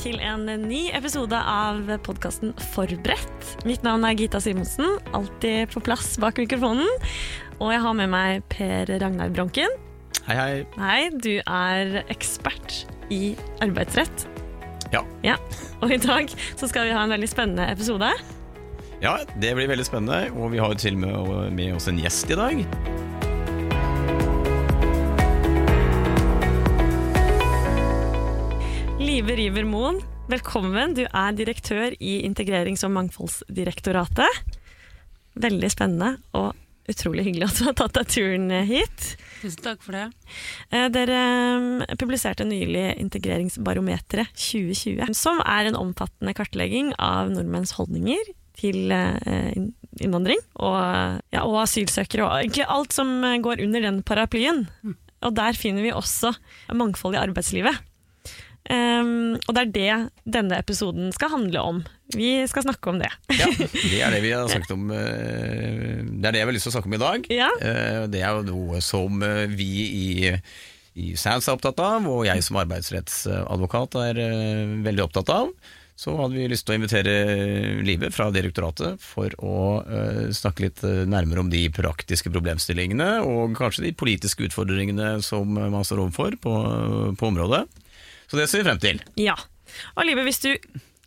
til en ny episode av podkasten Forberedt. Mitt navn er Gita Simonsen, alltid på plass bak mikrofonen. Og jeg har med meg Per Ragnar Bronken. Hei, hei. Hei, du er ekspert i arbeidsrett. Ja. ja. Og i dag så skal vi ha en veldig spennende episode. Ja, det blir veldig spennende, og vi har til og med med oss en gjest i dag. Live River Moen, velkommen. Du er direktør i Integrerings- og mangfoldsdirektoratet. Veldig spennende og utrolig hyggelig at du har tatt deg turen hit. Tusen takk for det. Eh, Dere eh, publiserte nylig Integreringsbarometeret 2020, som er en omfattende kartlegging av nordmenns holdninger til eh, innvandring og, ja, og asylsøkere, og egentlig alt som går under den paraplyen. Og der finner vi også mangfold i arbeidslivet. Um, og det er det denne episoden skal handle om. Vi skal snakke om det. Ja, Det er det vi har snakket om eh, Det er det jeg har lyst til å snakke om i dag. Ja. Eh, Det er jo noe som eh, vi i, i SANS er opptatt av, og jeg som arbeidsrettsadvokat er veldig opptatt av. Så hadde vi lyst til å invitere Live fra direktoratet for å snakke litt nærmere om de praktiske problemstillingene, og kanskje de politiske utfordringene som man står overfor på, på området. Så det ser vi frem til. Ja. Og Libe, hvis du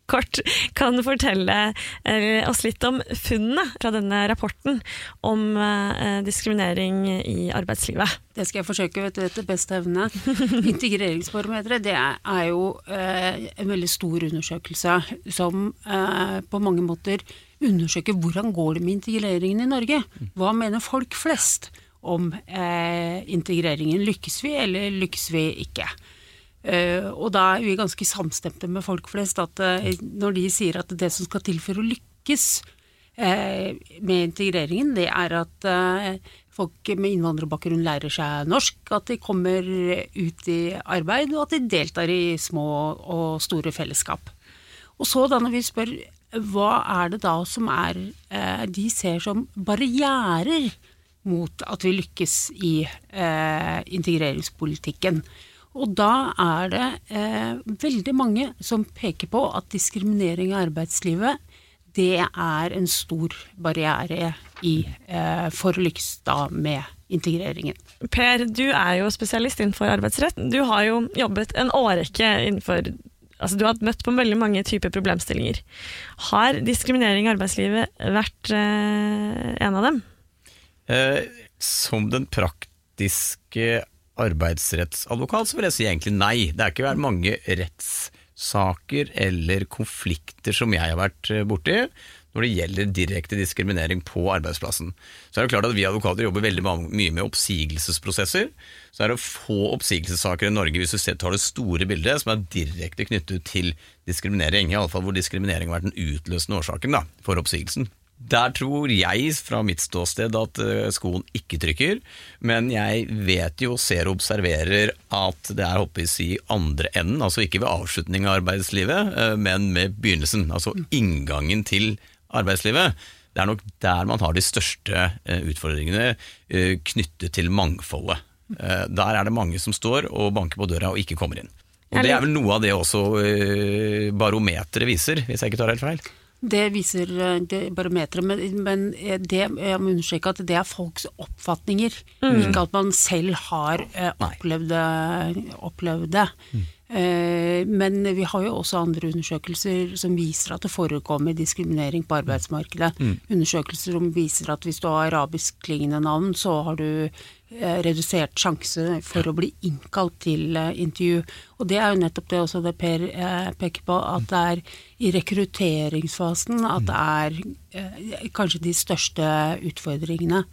kort kan fortelle eh, oss litt om funnene fra denne rapporten om eh, diskriminering i arbeidslivet. Det skal jeg forsøke vet du, etter beste evne. Integreringsbarometeret det er, jo eh, en veldig stor undersøkelse som på mange måter undersøker hvordan går det med integreringen i Norge. Hva mener folk flest om integreringen? Lykkes vi, eller lykkes vi ikke? Eh, og da er vi ganske samstemte med folk flest at eh, når de sier at det som skal til for å lykkes eh, med integreringen, det er at folk med innvandrerbakgrunn lærer seg norsk, at de kommer ut i arbeid, og at de deltar i små og store fellesskap. Og så da når vi spør hva er det da som er de ser som barrierer mot at vi lykkes i integreringspolitikken. Og da er det eh, veldig mange som peker på at diskriminering i arbeidslivet det er en stor barriere i, eh, for å lykkes da med integreringen. Per, du er jo spesialist innenfor arbeidsrett. Du har jo jobbet en årrekke innenfor Altså, du har møtt på veldig mange typer problemstillinger. Har diskriminering i arbeidslivet vært eh, en av dem? Eh, som den praktiske arbeidsrettsadvokat så vil jeg si egentlig nei. Det er ikke mange rettssaker eller konflikter som jeg har vært eh, borti når det gjelder direkte diskriminering på arbeidsplassen. Så er det klart at Vi advokater jobber veldig mye med oppsigelsesprosesser. Så er det få oppsigelsessaker i Norge hvis du tar det store bildet som er direkte knyttet til diskriminering. Iallfall hvor diskriminering har vært den utløsende årsaken da, for oppsigelsen. Der tror jeg fra mitt ståsted at eh, skoen ikke trykker, men jeg vet jo, ser og observerer at det er håper i andre enden, altså ikke ved avslutning av arbeidslivet, eh, men med begynnelsen, altså inngangen til arbeidslivet. Det er nok der man har de største eh, utfordringene knyttet til mangfoldet. Der er det mange som står og banker på døra og ikke kommer inn. Og Det er vel noe av det også barometeret viser, hvis jeg ikke tar helt feil. Det viser eh, det barometeret, men, men eh, det, jeg må understreke at det er folks oppfatninger. Ikke at man selv har eh, opplevd, opplevd det. Eh, men vi har jo også andre undersøkelser som viser at det forekommer diskriminering på arbeidsmarkedet. Undersøkelser som viser at hvis du har arabiskklingende navn, så har du eh, redusert sjanse for å bli innkalt til eh, intervju. Og det er jo nettopp det også det Per eh, peker på, at det er i rekrutteringsfasen at det er eh, kanskje de største utfordringene.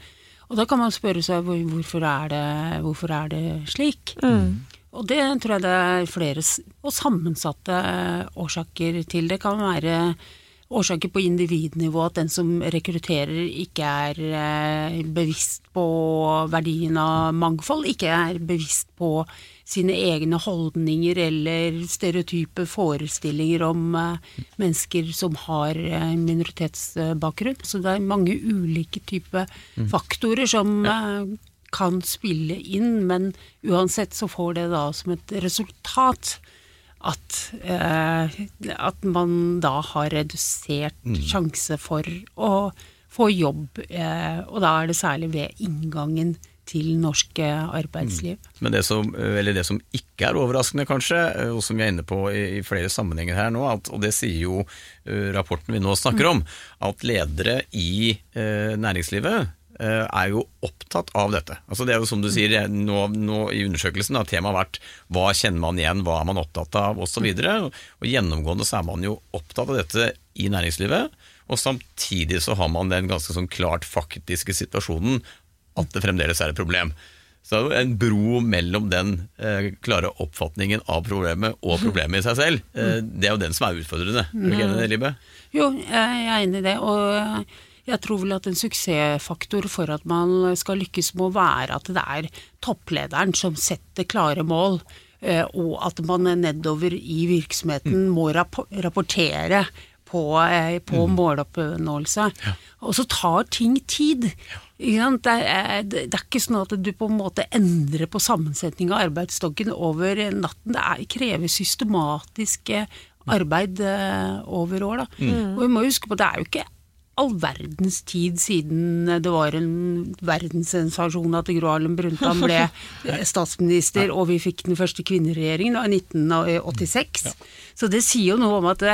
Og da kan man spørre seg hvorfor, er det, hvorfor er det slik? Og det tror jeg det er flere og sammensatte eh, årsaker til. Det kan være årsaker på individnivå, at den som rekrutterer ikke er eh, bevisst på verdien av mangfold, ikke er bevisst på sine egne holdninger eller stereotype forestillinger om eh, mennesker som har minoritetsbakgrunn. Så det er mange ulike typer faktorer som kan spille inn, men uansett så får det da som et resultat at, eh, at man da har redusert Mm. sjanse for å få jobb, eh, og da er det særlig ved inngangen til norsk arbeidsliv. arbeidsliv. Men det som, eller det som ikke er overraskende, kanskje, og som vi er inne på i, flere sammenhenger her nå, at, og det sier jo uh, rapporten vi nå snakker om, at ledere i uh, næringslivet er jo opptatt av dette. Altså Det er jo som du sier nå, nå i undersøkelsen, har temaet vært hva kjenner man igjen, hva er man opptatt av osv. Og, og gjennomgående så er man jo opptatt av dette i næringslivet. Og samtidig så har man den ganske sånn klart faktiske situasjonen at det fremdeles er et problem. Så en bro mellom den eh, klare oppfatningen av problemet og problemet i seg selv. Eh, det er jo den som er utfordrende. Er du ikke enig i det, Libe? Jo, jeg er enig i det. Og jeg tror vel at en suksessfaktor for at man skal lykkes må være at det er topplederen som setter klare mål, eh, og at man nedover i virksomheten må rapportere på, på mm. måloppnåelse. Og så tar ting tid. Ikke sant? Det, er, det er ikke sånn at du på en måte endrer på sammensetning av arbeidsstokken over natten. Det er, krever systematisk eh, arbeid eh, over år. Da. Og vi må huske på at det er jo ikke all verdens tid siden det var en verdenssensasjon at Gro Harlem Brundtland ble statsminister og vi fikk den første kvinneregjeringen i 1986. Så det sier jo noe om at,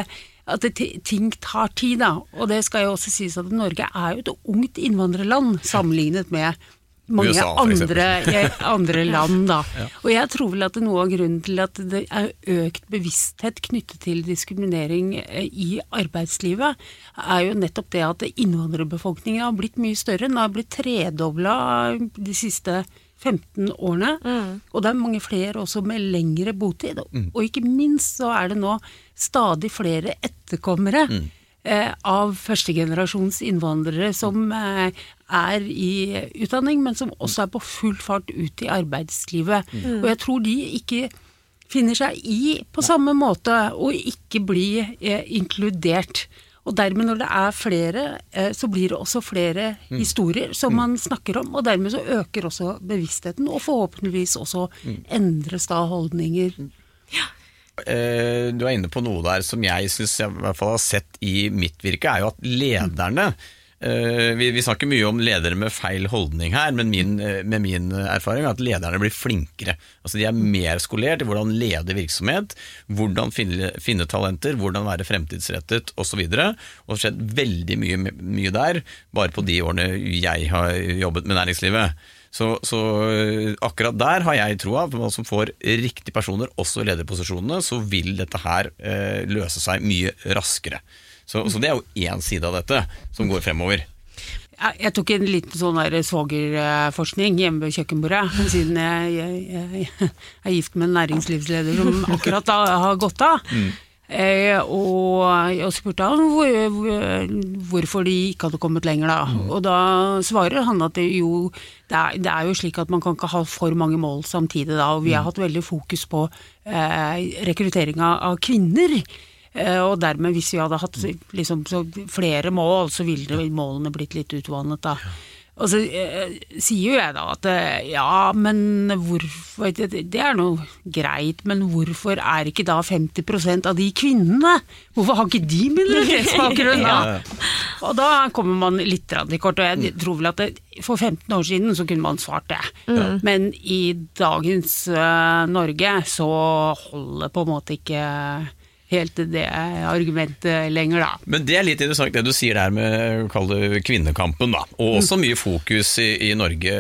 at det, ting tar tid, da. Og det skal jo også sies at Norge er jo et ungt innvandrerland sammenlignet med mange USA, andre, eh, andre land, da. Og jeg tror vel at noe av grunnen til at det er økt bevissthet knyttet til diskriminering eh, i arbeidslivet, er jo nettopp det at innvandrerbefolkningen har blitt mye større. Den har blitt tredobla de siste 15 årene. Og det er mange flere også med lengre botid. Og ikke minst så er det nå stadig flere etterkommere eh, av førstegenerasjons innvandrere som eh, er i utdanning, men som også er på full fart ut i arbeidslivet. Og jeg tror de ikke finner seg i på samme måte å ikke bli eh, inkludert. Og dermed når det er flere, eh, så blir det også flere historier som man snakker om, og dermed så øker også bevisstheten, og forhåpentligvis også endres da holdninger. Eh, du er inne på noe der som jeg syns jeg i hvert fall har sett i mitt virke, er jo at lederne eh, vi, vi snakker mye om ledere med feil holdning her, men min, eh, med min erfaring er at lederne blir flinkere. Altså De er mer skolert i hvordan lede virksomhet, hvordan finne, finne talenter, hvordan være fremtidsrettet osv. Og, det har skjedd veldig mye, mye der bare på de årene jeg har jobbet med næringslivet. Så, så akkurat der har jeg troa man som får riktige personer, også i lederposisjonene, så vil dette her eh, løse seg mye raskere. Så, så det er jo én side av dette som går fremover. Jeg tok en liten sånn svogerforskning hjemme ved kjøkkenbordet, siden jeg, jeg, jeg er gift med en næringslivsleder som akkurat da har gått av. Eh, og jeg spurte han hvor, hvor, hvorfor de ikke hadde kommet lenger da. Og da svarer han at det jo det er, det er jo slik at man kan ikke ha for mange mål samtidig da, og vi har hatt veldig fokus på eh, rekruttering av, kvinner. Eh, og dermed, hvis vi hadde hatt liksom, så flere mål, så ville målene blitt litt utvannet da. Og så eh, sier jo jeg da at eh, ja, men hvorfor Det, det er nå greit, men hvorfor er ikke da 50% av de kvinnene? Hvorfor har ikke de minoritetsbakgrunn da? Og da kommer man litt i kort, og jeg tror vel at det, for 15 år siden så kunne man svart det. Men i dagens uh, Norge så holder på en måte ikke helt det argumentet lenger, da. Men det er litt interessant det du sier der med kall det kvinnekampen, da. Og også mye fokus i, i Norge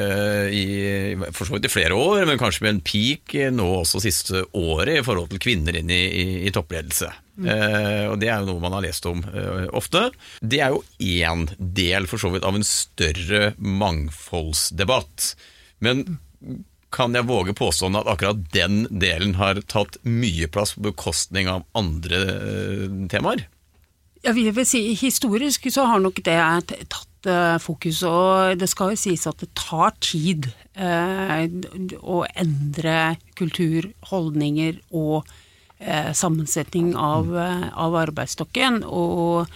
i for så vidt i flere år, men kanskje med en peak nå også siste året i forhold til kvinner inn i, i, toppledelse. Eh, og Det er jo noe man har lest om eh, ofte. Det er jo én del for så vidt av en større mangfoldsdebatt. Men kan jeg våge påstående at akkurat den delen har tatt mye plass på bekostning av andre eh, temaer? Jeg vil si Historisk så har nok det tatt eh, fokus, og det skal jo sies at det tar tid eh, å endre kultur, holdninger og eh, sammensetning av, eh, av arbeidsstokken. Og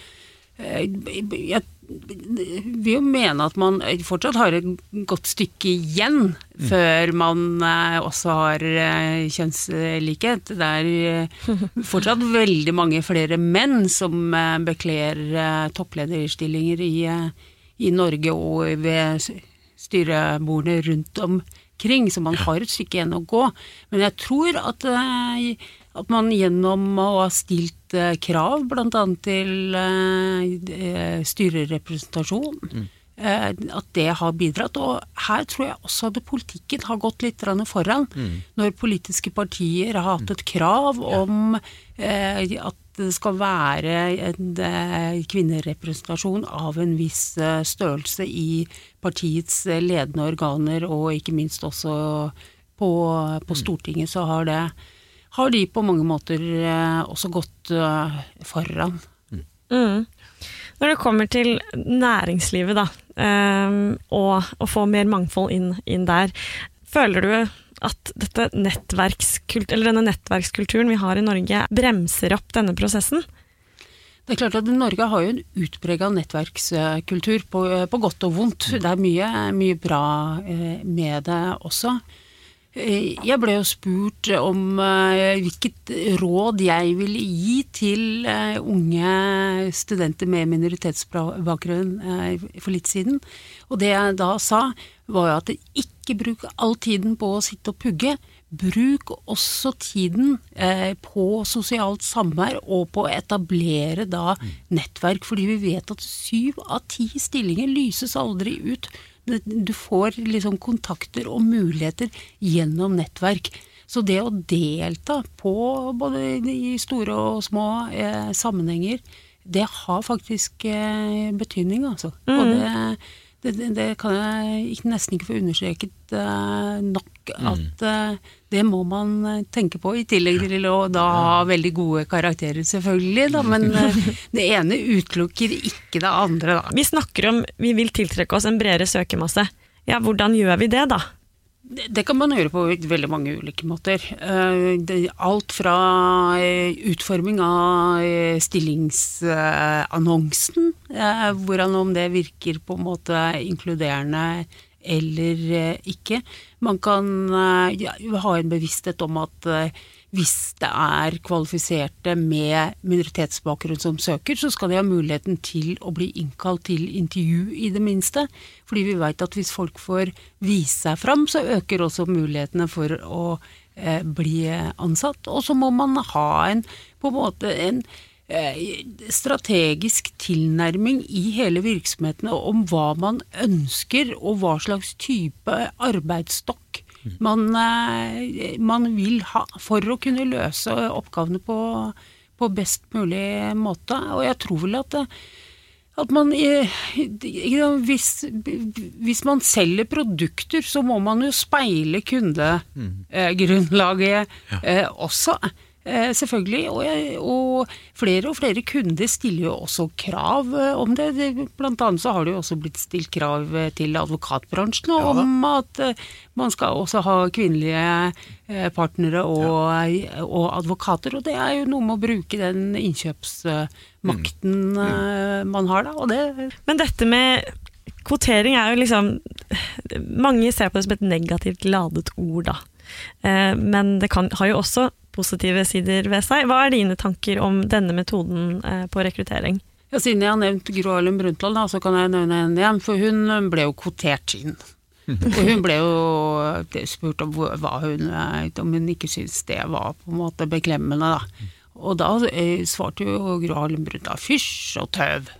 jeg, vil jo mene at man fortsatt har et godt stykke igjen mm. før man eh, også har eh, kjønnslikhet. Det er eh, fortsatt veldig mange flere menn som bekler topplederstillinger i, i Norge og ved styrebordene rundt omkring, så man har et stykke igjen å gå. Men jeg tror at at man gjennom å ha stilt eh, krav bl.a. til eh, styrerepresentasjon, mm. eh, at det har bidratt. Og her tror jeg også at politikken har gått litt foran. Mm. Når politiske partier har hatt et krav om eh, at det skal være en eh, kvinnerepresentasjon av en viss eh, størrelse i partiets ledende organer, og ikke minst også på, på mm. Stortinget, så har det har de på mange måter eh, også gått eh, foran. Mm. Når det kommer til næringslivet, da, um, og å få mer mangfold inn, inn, der, føler du at denne nettverkskulturen vi har i Norge, bremser opp denne prosessen? Det er klart at Norge har jo en utprega nettverkskultur, på, på, godt og vondt. Det er mye, mye bra med det også. Eh, jeg ble jo spurt om uh, hvilket råd jeg ville gi til uh, unge studenter med minoritetsbakgrunn for litt siden. Og det jeg da sa, var at ikke bruk all tiden på å sitte og pugge. Bruk også tiden på sosialt samvær og på å etablere da nettverk, fordi vi vet at syv av ti stillinger lyses aldri ut du får liksom kontakter og muligheter gjennom nettverk. Så det å delta på både i store og små eh, sammenhenger, det har faktisk eh, betydning, altså. Mm. Og det, det, det, kan jeg nesten ikke få understreket uh, nok at uh, det må man eh, tenke på, i tillegg til å da ha veldig gode karakterer, selvfølgelig. Da, men uh, det ene utelukker ikke det andre, da. Vi snakker om vi vil tiltrekke oss en bredere søkermasse. Ja, hvordan gjør vi det, da? Det kan man gjøre på veldig mange ulike måter. Eh, alt fra eh, utforming av eh, stillingsannonsen, hvordan om det virker på en måte inkluderende eller ikke. Man kan ha en bevissthet om at hvis det er kvalifiserte med minoritetsbakgrunn som søker, så skal de ha muligheten til å bli innkalt til intervju, i det minste. Fordi vi veit at hvis folk får vise seg fram, så øker også mulighetene for å eh, bli ansatt. Og så må man ha en, på en måte en eh, strategisk tilnærming i hele virksomheten om hva man ønsker, og hva slags type arbeidsstokk man, eh, man, vil ha for å kunne løse oppgavene på, på, best mulig måte. Og jeg tror vel at, at man hvis, hvis, man selger produkter, så må man jo speile kundegrunnlaget mm. eh, også. Eh, selvfølgelig. Og, og, flere og flere kunder stiller jo også krav eh, om det. Blant annet så har det jo også blitt stilt krav eh, til advokatbransjen ja. om at man skal også ha kvinnelige partnere og, ja. og, advokater. Og det er jo noe med å bruke den innkjøpsmakten mm. Mm. man har, da. Og det Men dette med kvotering er jo liksom Mange ser på det som et negativt ladet ord, da. Men det kan, har jo også positive sider ved seg. Hva er dine tanker om denne metoden eh, på rekruttering? Ja, Siden jeg har nevnt Gro Harlem Brundtland, da, så kan jeg nevne henne igjen. For hun eh, ble jo kvotert inn. Og hun ble jo eh, spurt om hva hun, om hun ikke syntes det var på en måte beklemmende. Da. Og da svarte jo Gro Harlem Brundtland fysj og tøv.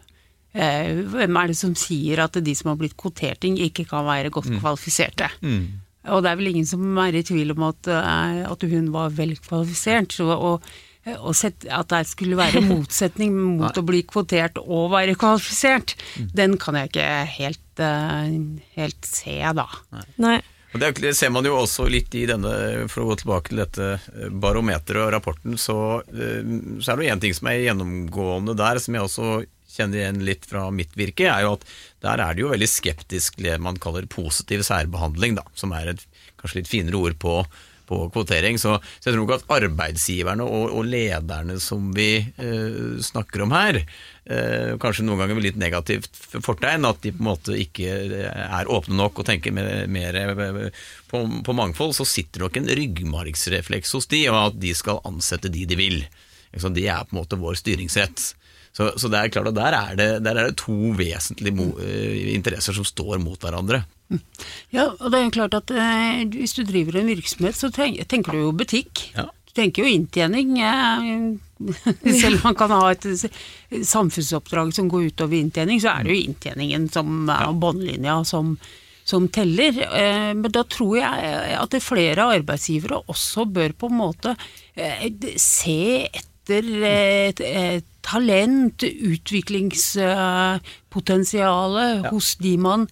Hvem er det som sier at de som har blitt kvotert inn, ikke kan være godt mm. kvalifiserte? Mm. Og det er vel ingen som er i tvil om at, eh, at hun var velkvalifisert. Og, og sett, at det skulle være motsetning mot å bli kvotert og være kvalifisert, mm. den kan jeg ikke helt, eh, helt se, da. Nei. Nei. det ser man jo også litt i denne, for å gå tilbake til dette eh, barometeret og rapporten, så, så er det jo én ting som er gjennomgående der, som jeg også kjenner igjen litt fra mitt virke, er jo at der er det jo veldig skeptisk det man kaller positiv særbehandling, da, som er et kanskje litt finere ord på, på kvotering. Så, så jeg tror nok at arbeidsgiverne og, og lederne som vi eh, snakker om her, eh, kanskje noen ganger med litt negativt fortegn, at de på en måte ikke er åpne nok og tenker mer, mer på, på, mangfold, så sitter nok en ryggmargsrefleks hos de, og at de skal ansette de de vil. Det er på en måte vår styringsrett. Så, så, det er klart at der er det, der er det to vesentlige mo, uh, interesser som står mot hverandre. Ja, og det er klart at eh, hvis du driver en virksomhet, så tenker du jo butikk. Ja. Du tenker jo inntjening. selv om man kan ha et samfunnsoppdrag som går utover inntjening, så er det jo inntjeningen som er båndlinja som, som teller. Eh, men da tror jeg at flere arbeidsgivere også bør på en måte se etter etter et, et talent, utviklingspotensial ja. hos de man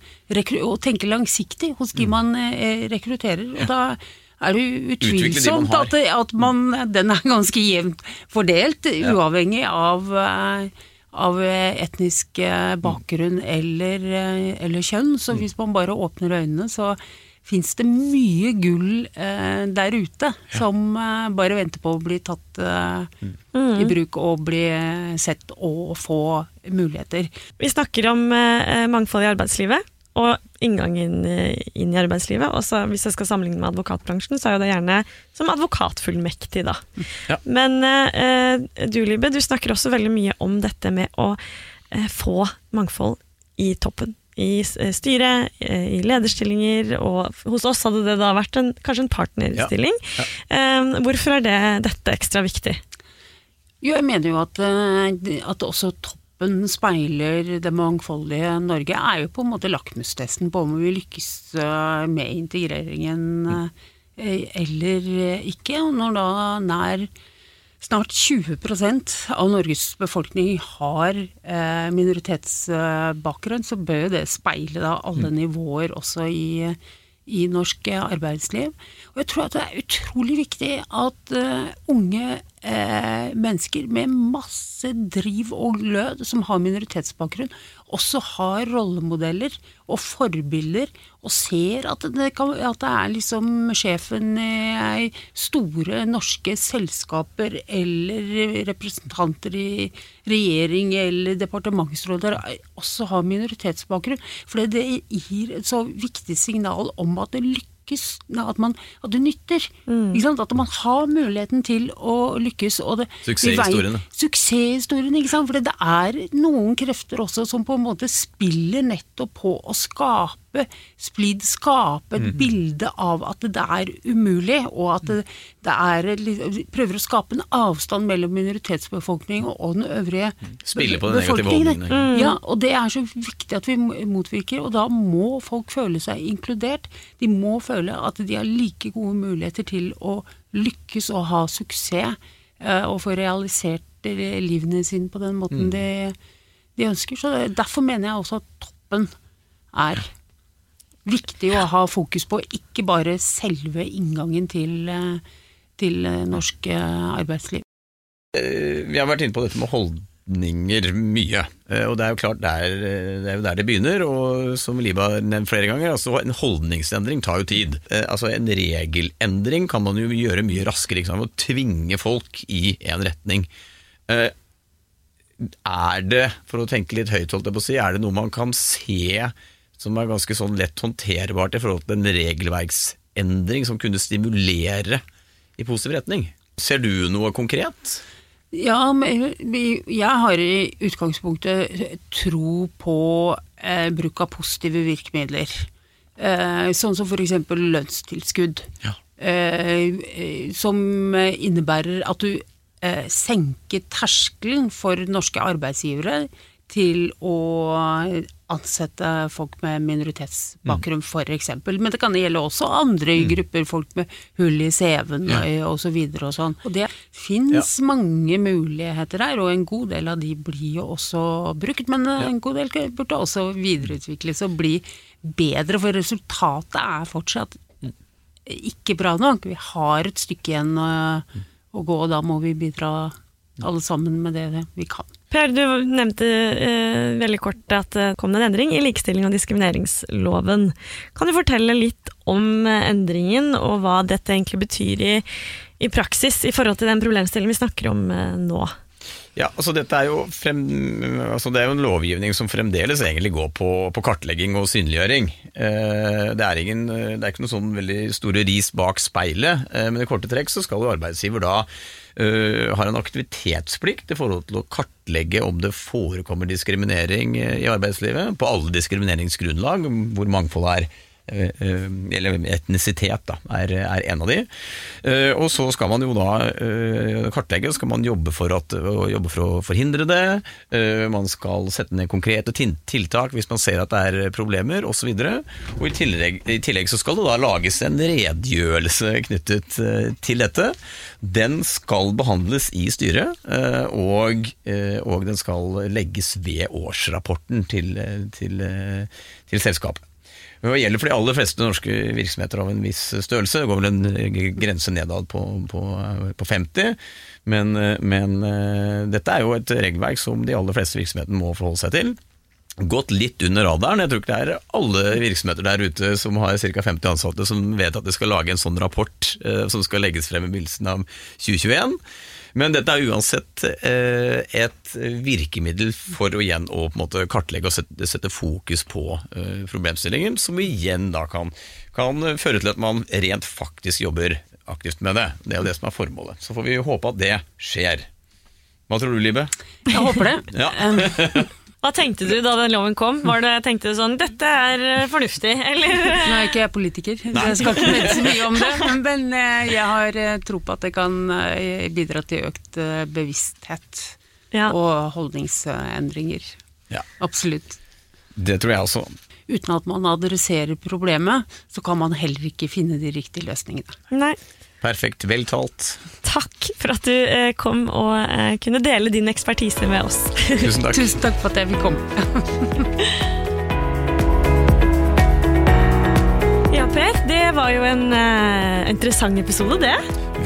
Og tenke langsiktig hos de mm. man eh, rekrutterer. Og da er det utvilsomt at, at man, den er ganske jevnt fordelt, ja. uavhengig av, eh, av etnisk eh, bakgrunn eller, eller, kjønn. Så mm. hvis man bare åpner øynene, så fins det mye gull eh, der ute ja. som eh, bare venter på å bli tatt eh, mm. i bruk og bli sett og få muligheter. Vi snakker om eh, mangfold i arbeidslivet og inngangen eh, inn i arbeidslivet. Også hvis jeg skal sammenligne med advokatbransjen, så er jo det gjerne som advokatfullmektig, da. Ja. Men eh, du Libe, du snakker også veldig mye om dette med å få mangfold i toppen i eh, styret, eh, i lederstillinger, og hos oss hadde det da vært en, kanskje en partnerstilling. Ja. Ja. Um, hvorfor er det, dette ekstra viktig? Jo, jeg mener jo at, at også toppen speiler det mangfoldige Norge, er jo på en måte lakmustesten på om vi lykkes med integreringen mm. eller ikke. Og når da nær Snart 20% av Norges befolkning har eh, minoritetsbakgrunn, så bør det speile da alle mm. nivåer også i, i norsk arbeidsliv. Og jeg tror at det er utrolig viktig at uh, unge mennesker med masse driv og glød, som har minoritetsbakgrunn, også har rollemodeller og forbilder, og ser at det, kan, at det er liksom sjefen i store norske selskaper eller representanter i regjering eller departementsråder også har minoritetsbakgrunn. For det gir et så viktig signal om at det lykkes at, man, at det nytter. Mm. At man har muligheten til å lykkes. Suksesshistoriene. Suksesshistoriene, ikke sant. For det er noen krefter også som på en måte spiller nettopp på å skape splid, skape et mm. bilde av at det er umulig, og at det, det er Prøver å skape en avstand mellom minoritetsbefolkning og den øvrige Spille på den negative holdningen. Mm. Ja, og det er så viktig at vi motvirker, og da må folk føle seg inkludert. De må føle at de har like gode muligheter til å lykkes og ha suksess, eh, og få realisert livene sine på den måten mm. de, de, ønsker. Så Derfor mener jeg også at toppen er viktig å ha fokus på, ikke bare selve inngangen til, eh, til norsk eh, arbeidsliv. Vi har vært inne på dette med holdninger mye. Eh, og det er jo klart der, eh, det er der det begynner, og som Liba har nevnt flere ganger, altså en holdningsendring tar jo tid. Eh, altså En regelendring kan man jo gjøre mye raskere, ikke sant? å tvinge folk i en retning. Er det, for å tenke litt høyt, holdt jeg på å si, er det noe man kan se som er ganske sånn lett håndterbart i forhold til en regelverksendring som kunne stimulere i positiv retning? Ser du noe konkret? Ja, men jeg har i utgangspunktet tro på eh, bruk av positive virkemidler. Eh, sånn som f.eks. lønnstilskudd. Ja. Eh, som innebærer at du eh, senker terskelen for norske arbeidsgivere til å ansette folk med minoritetsbakgrunn, mm. f.eks. Men det kan gjelde også andre mm. grupper, folk med hull i CV-en ja. osv. Og, og sånn. Og det fins ja. mange muligheter her, og en god del av de blir jo også brukt. Men ja. en god del burde også videreutvikles og bli bedre, for resultatet er fortsatt mm. ikke bra nok. Vi har et stykke igjen å, mm. å gå, og da må vi bidra alle sammen med det vi kan. Per, du nevnte eh, veldig kort at det kom en endring i likestilling- og diskrimineringsloven. Kan du fortelle litt om eh, endringen, og hva dette egentlig betyr i, i praksis i forhold til den problemstillingen vi snakker om eh, nå? Ja, altså dette er jo frem, altså Det er jo en lovgivning som fremdeles egentlig går på, på kartlegging og synliggjøring. Eh, det, er ingen, det, er ikke noe sånn veldig store ris bak speilet, eh, men i korte trekk så skal jo arbeidsgiver da uh, har en aktivitetsplikt i forhold til å kartlegge om det forekommer diskriminering i arbeidslivet, på alle diskrimineringsgrunnlag, hvor mangfoldet er Eh, eh, eller etnisitet, da, er, er, en av de. Eh, og så skal man jo da kartlegge, skal man jobbe for, at, jobbe for å forhindre det. Man skal sette ned konkrete tiltak hvis man ser at det er problemer, osv. Og, så og i tillegg, i tillegg så skal det da lages en redegjørelse knyttet til dette. Den skal behandles i styret, og, og den skal legges ved årsrapporten til, til, til selskapet. Det gjelder for de aller fleste norske virksomheter av en viss størrelse. Det går vel en grense nedad på, på, på 50. Men, men, eh, dette er jo et regelverk som de aller fleste virksomhetene må forholde seg til. Gått litt under radaren. Jeg tror ikke det er alle virksomheter der ute som har ca. 50 ansatte som vet at de skal lage en sånn rapport eh, som skal legges frem i begynnelsen av 2021. Men dette er uansett eh, et virkemiddel for å igjen å måte, kartlegge og sette, sette fokus på eh, problemstillingen, som igjen da kan, kan, føre til at man rent faktisk jobber aktivt med det. Det er jo det som er formålet. Så får vi håpe at det skjer. Hva tror du, Libe? Jeg håper det. ja. Hva tenkte du da den loven kom? Var det, tenkte du sånn 'dette er eh, fornuftig', eller? Nå er ikke jeg politiker, så jeg skal ikke mene så mye om det. Men eh, jeg har eh, tro på at det kan bidra til økt bevissthet ja. og holdningsendringer. Ja. Absolutt. Det tror jeg også. Uten at man adresserer problemet, så kan man heller ikke finne de riktige løsningene. Nei. Perfekt. Vel talt. Takk for at du eh, kom og eh, kunne dele din ekspertise med oss. Tusen takk. Tusen takk for at jeg fikk komme. ja, Per. Det var jo en uh, interessant episode, det.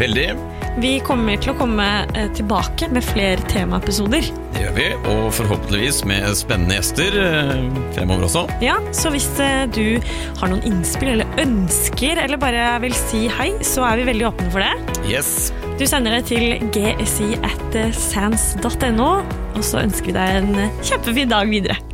Veldig. Vi kommer til å komme eh, tilbake med flere temaepisoder. Det gjør vi, og forhåpentligvis med spennende gjester eh, fremover også. Ja, Så hvis eh, du har noen innspill eller ønsker, eller bare vil si hei, så er vi veldig åpne for det. Yes. Du sender det til gsi at sans.no, og så ønsker vi deg en kjempefin dag videre.